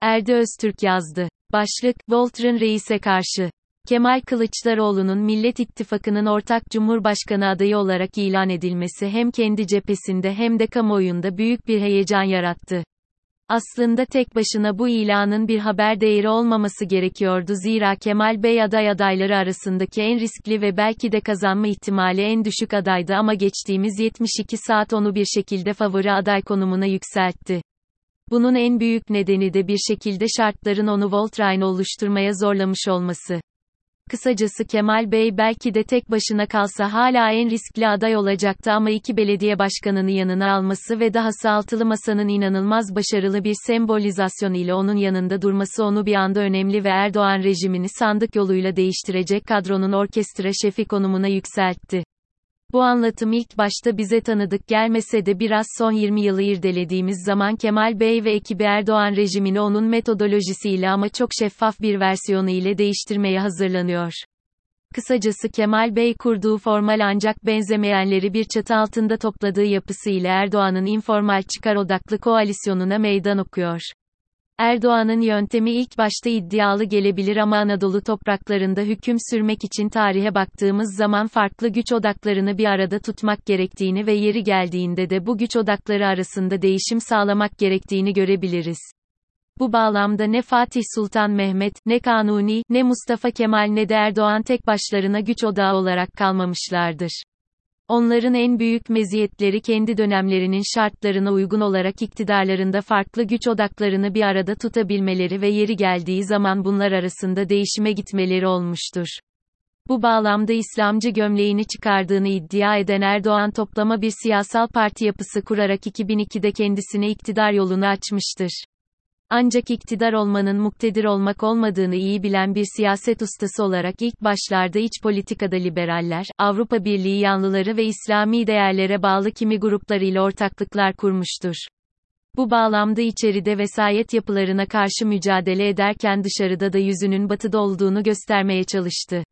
Erdi Öztürk yazdı. Başlık, Voltron reise karşı. Kemal Kılıçdaroğlu'nun Millet İttifakı'nın ortak Cumhurbaşkanı adayı olarak ilan edilmesi hem kendi cephesinde hem de kamuoyunda büyük bir heyecan yarattı. Aslında tek başına bu ilanın bir haber değeri olmaması gerekiyordu zira Kemal Bey aday adayları arasındaki en riskli ve belki de kazanma ihtimali en düşük adaydı ama geçtiğimiz 72 saat onu bir şekilde favori aday konumuna yükseltti. Bunun en büyük nedeni de bir şekilde şartların onu Voltrain oluşturmaya zorlamış olması. Kısacası Kemal Bey belki de tek başına kalsa hala en riskli aday olacaktı ama iki belediye başkanını yanına alması ve dahası altılı masanın inanılmaz başarılı bir sembolizasyon ile onun yanında durması onu bir anda önemli ve Erdoğan rejimini sandık yoluyla değiştirecek kadronun orkestra şefi konumuna yükseltti. Bu anlatım ilk başta bize tanıdık gelmese de biraz son 20 yılı irdelediğimiz zaman Kemal Bey ve ekibi Erdoğan rejimini onun metodolojisiyle ama çok şeffaf bir versiyonu ile değiştirmeye hazırlanıyor. Kısacası Kemal Bey kurduğu formal ancak benzemeyenleri bir çatı altında topladığı yapısı ile Erdoğan'ın informal çıkar odaklı koalisyonuna meydan okuyor. Erdoğan'ın yöntemi ilk başta iddialı gelebilir ama Anadolu topraklarında hüküm sürmek için tarihe baktığımız zaman farklı güç odaklarını bir arada tutmak gerektiğini ve yeri geldiğinde de bu güç odakları arasında değişim sağlamak gerektiğini görebiliriz. Bu bağlamda ne Fatih Sultan Mehmet, ne Kanuni, ne Mustafa Kemal ne de Erdoğan tek başlarına güç odağı olarak kalmamışlardır. Onların en büyük meziyetleri kendi dönemlerinin şartlarına uygun olarak iktidarlarında farklı güç odaklarını bir arada tutabilmeleri ve yeri geldiği zaman bunlar arasında değişime gitmeleri olmuştur. Bu bağlamda İslamcı gömleğini çıkardığını iddia eden Erdoğan toplama bir siyasal parti yapısı kurarak 2002'de kendisine iktidar yolunu açmıştır. Ancak iktidar olmanın muktedir olmak olmadığını iyi bilen bir siyaset ustası olarak ilk başlarda iç politikada liberaller, Avrupa Birliği yanlıları ve İslami değerlere bağlı kimi gruplarıyla ortaklıklar kurmuştur. Bu bağlamda içeride vesayet yapılarına karşı mücadele ederken dışarıda da yüzünün batıda olduğunu göstermeye çalıştı.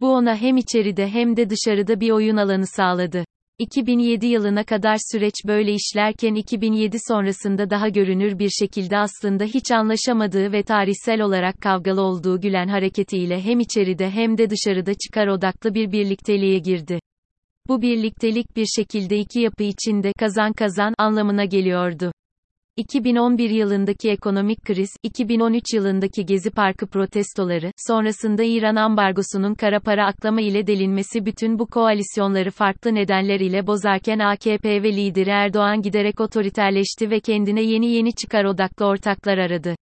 Bu ona hem içeride hem de dışarıda bir oyun alanı sağladı. 2007 yılına kadar süreç böyle işlerken 2007 sonrasında daha görünür bir şekilde aslında hiç anlaşamadığı ve tarihsel olarak kavgalı olduğu Gülen hareketiyle hem içeride hem de dışarıda çıkar odaklı bir birlikteliğe girdi. Bu birliktelik bir şekilde iki yapı içinde kazan kazan anlamına geliyordu. 2011 yılındaki ekonomik kriz, 2013 yılındaki Gezi Parkı protestoları, sonrasında İran ambargosunun kara para aklama ile delinmesi bütün bu koalisyonları farklı nedenler ile bozarken AKP ve lideri Erdoğan giderek otoriterleşti ve kendine yeni yeni çıkar odaklı ortaklar aradı.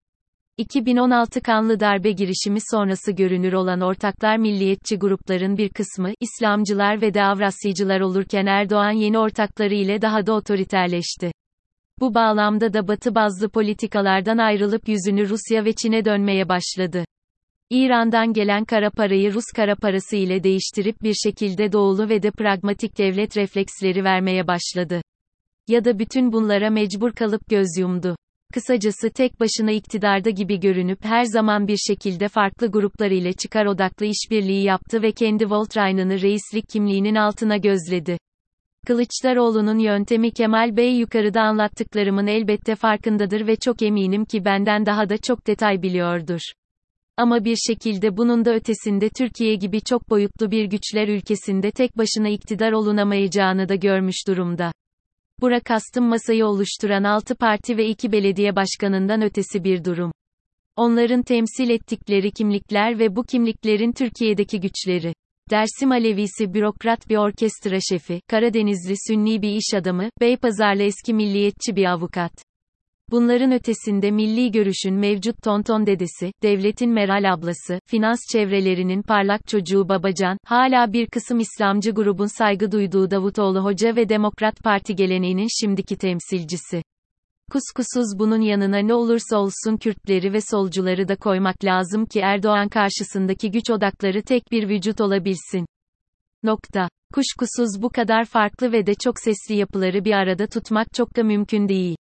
2016 kanlı darbe girişimi sonrası görünür olan ortaklar milliyetçi grupların bir kısmı, İslamcılar ve de olurken Erdoğan yeni ortakları ile daha da otoriterleşti. Bu bağlamda da Batı bazlı politikalardan ayrılıp yüzünü Rusya ve Çin'e dönmeye başladı. İran'dan gelen kara parayı Rus kara parası ile değiştirip bir şekilde doğulu ve de pragmatik devlet refleksleri vermeye başladı. Ya da bütün bunlara mecbur kalıp göz yumdu. Kısacası tek başına iktidarda gibi görünüp her zaman bir şekilde farklı gruplar ile çıkar odaklı işbirliği yaptı ve kendi Voltrain'ını reislik kimliğinin altına gözledi. Kılıçdaroğlu'nun yöntemi Kemal Bey yukarıda anlattıklarımın elbette farkındadır ve çok eminim ki benden daha da çok detay biliyordur. Ama bir şekilde bunun da ötesinde Türkiye gibi çok boyutlu bir güçler ülkesinde tek başına iktidar olunamayacağını da görmüş durumda. Bura kastım masayı oluşturan 6 parti ve 2 belediye başkanından ötesi bir durum. Onların temsil ettikleri kimlikler ve bu kimliklerin Türkiye'deki güçleri. Dersim Alevisi bürokrat bir orkestra şefi, Karadenizli Sünni bir iş adamı, Beypazarlı eski milliyetçi bir avukat. Bunların ötesinde milli görüşün mevcut tonton dedesi, devletin Meral ablası, finans çevrelerinin parlak çocuğu Babacan, hala bir kısım İslamcı grubun saygı duyduğu Davutoğlu Hoca ve Demokrat Parti geleneğinin şimdiki temsilcisi. Kuskusuz bunun yanına ne olursa olsun Kürtleri ve solcuları da koymak lazım ki Erdoğan karşısındaki güç odakları tek bir vücut olabilsin. Nokta. Kuşkusuz bu kadar farklı ve de çok sesli yapıları bir arada tutmak çok da mümkün değil.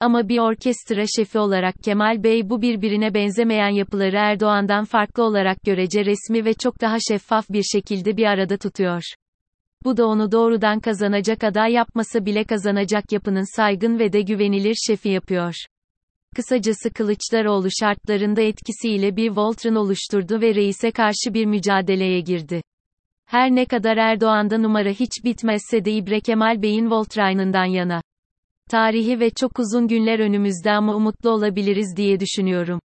Ama bir orkestra şefi olarak Kemal Bey bu birbirine benzemeyen yapıları Erdoğan'dan farklı olarak görece resmi ve çok daha şeffaf bir şekilde bir arada tutuyor. Bu da onu doğrudan kazanacak aday yapmasa bile kazanacak yapının saygın ve de güvenilir şefi yapıyor. Kısacası Kılıçdaroğlu şartlarında etkisiyle bir Voltron oluşturdu ve reise karşı bir mücadeleye girdi. Her ne kadar Erdoğan'da numara hiç bitmezse de İbre Kemal Bey'in Voltron'ından yana. Tarihi ve çok uzun günler önümüzde ama umutlu olabiliriz diye düşünüyorum.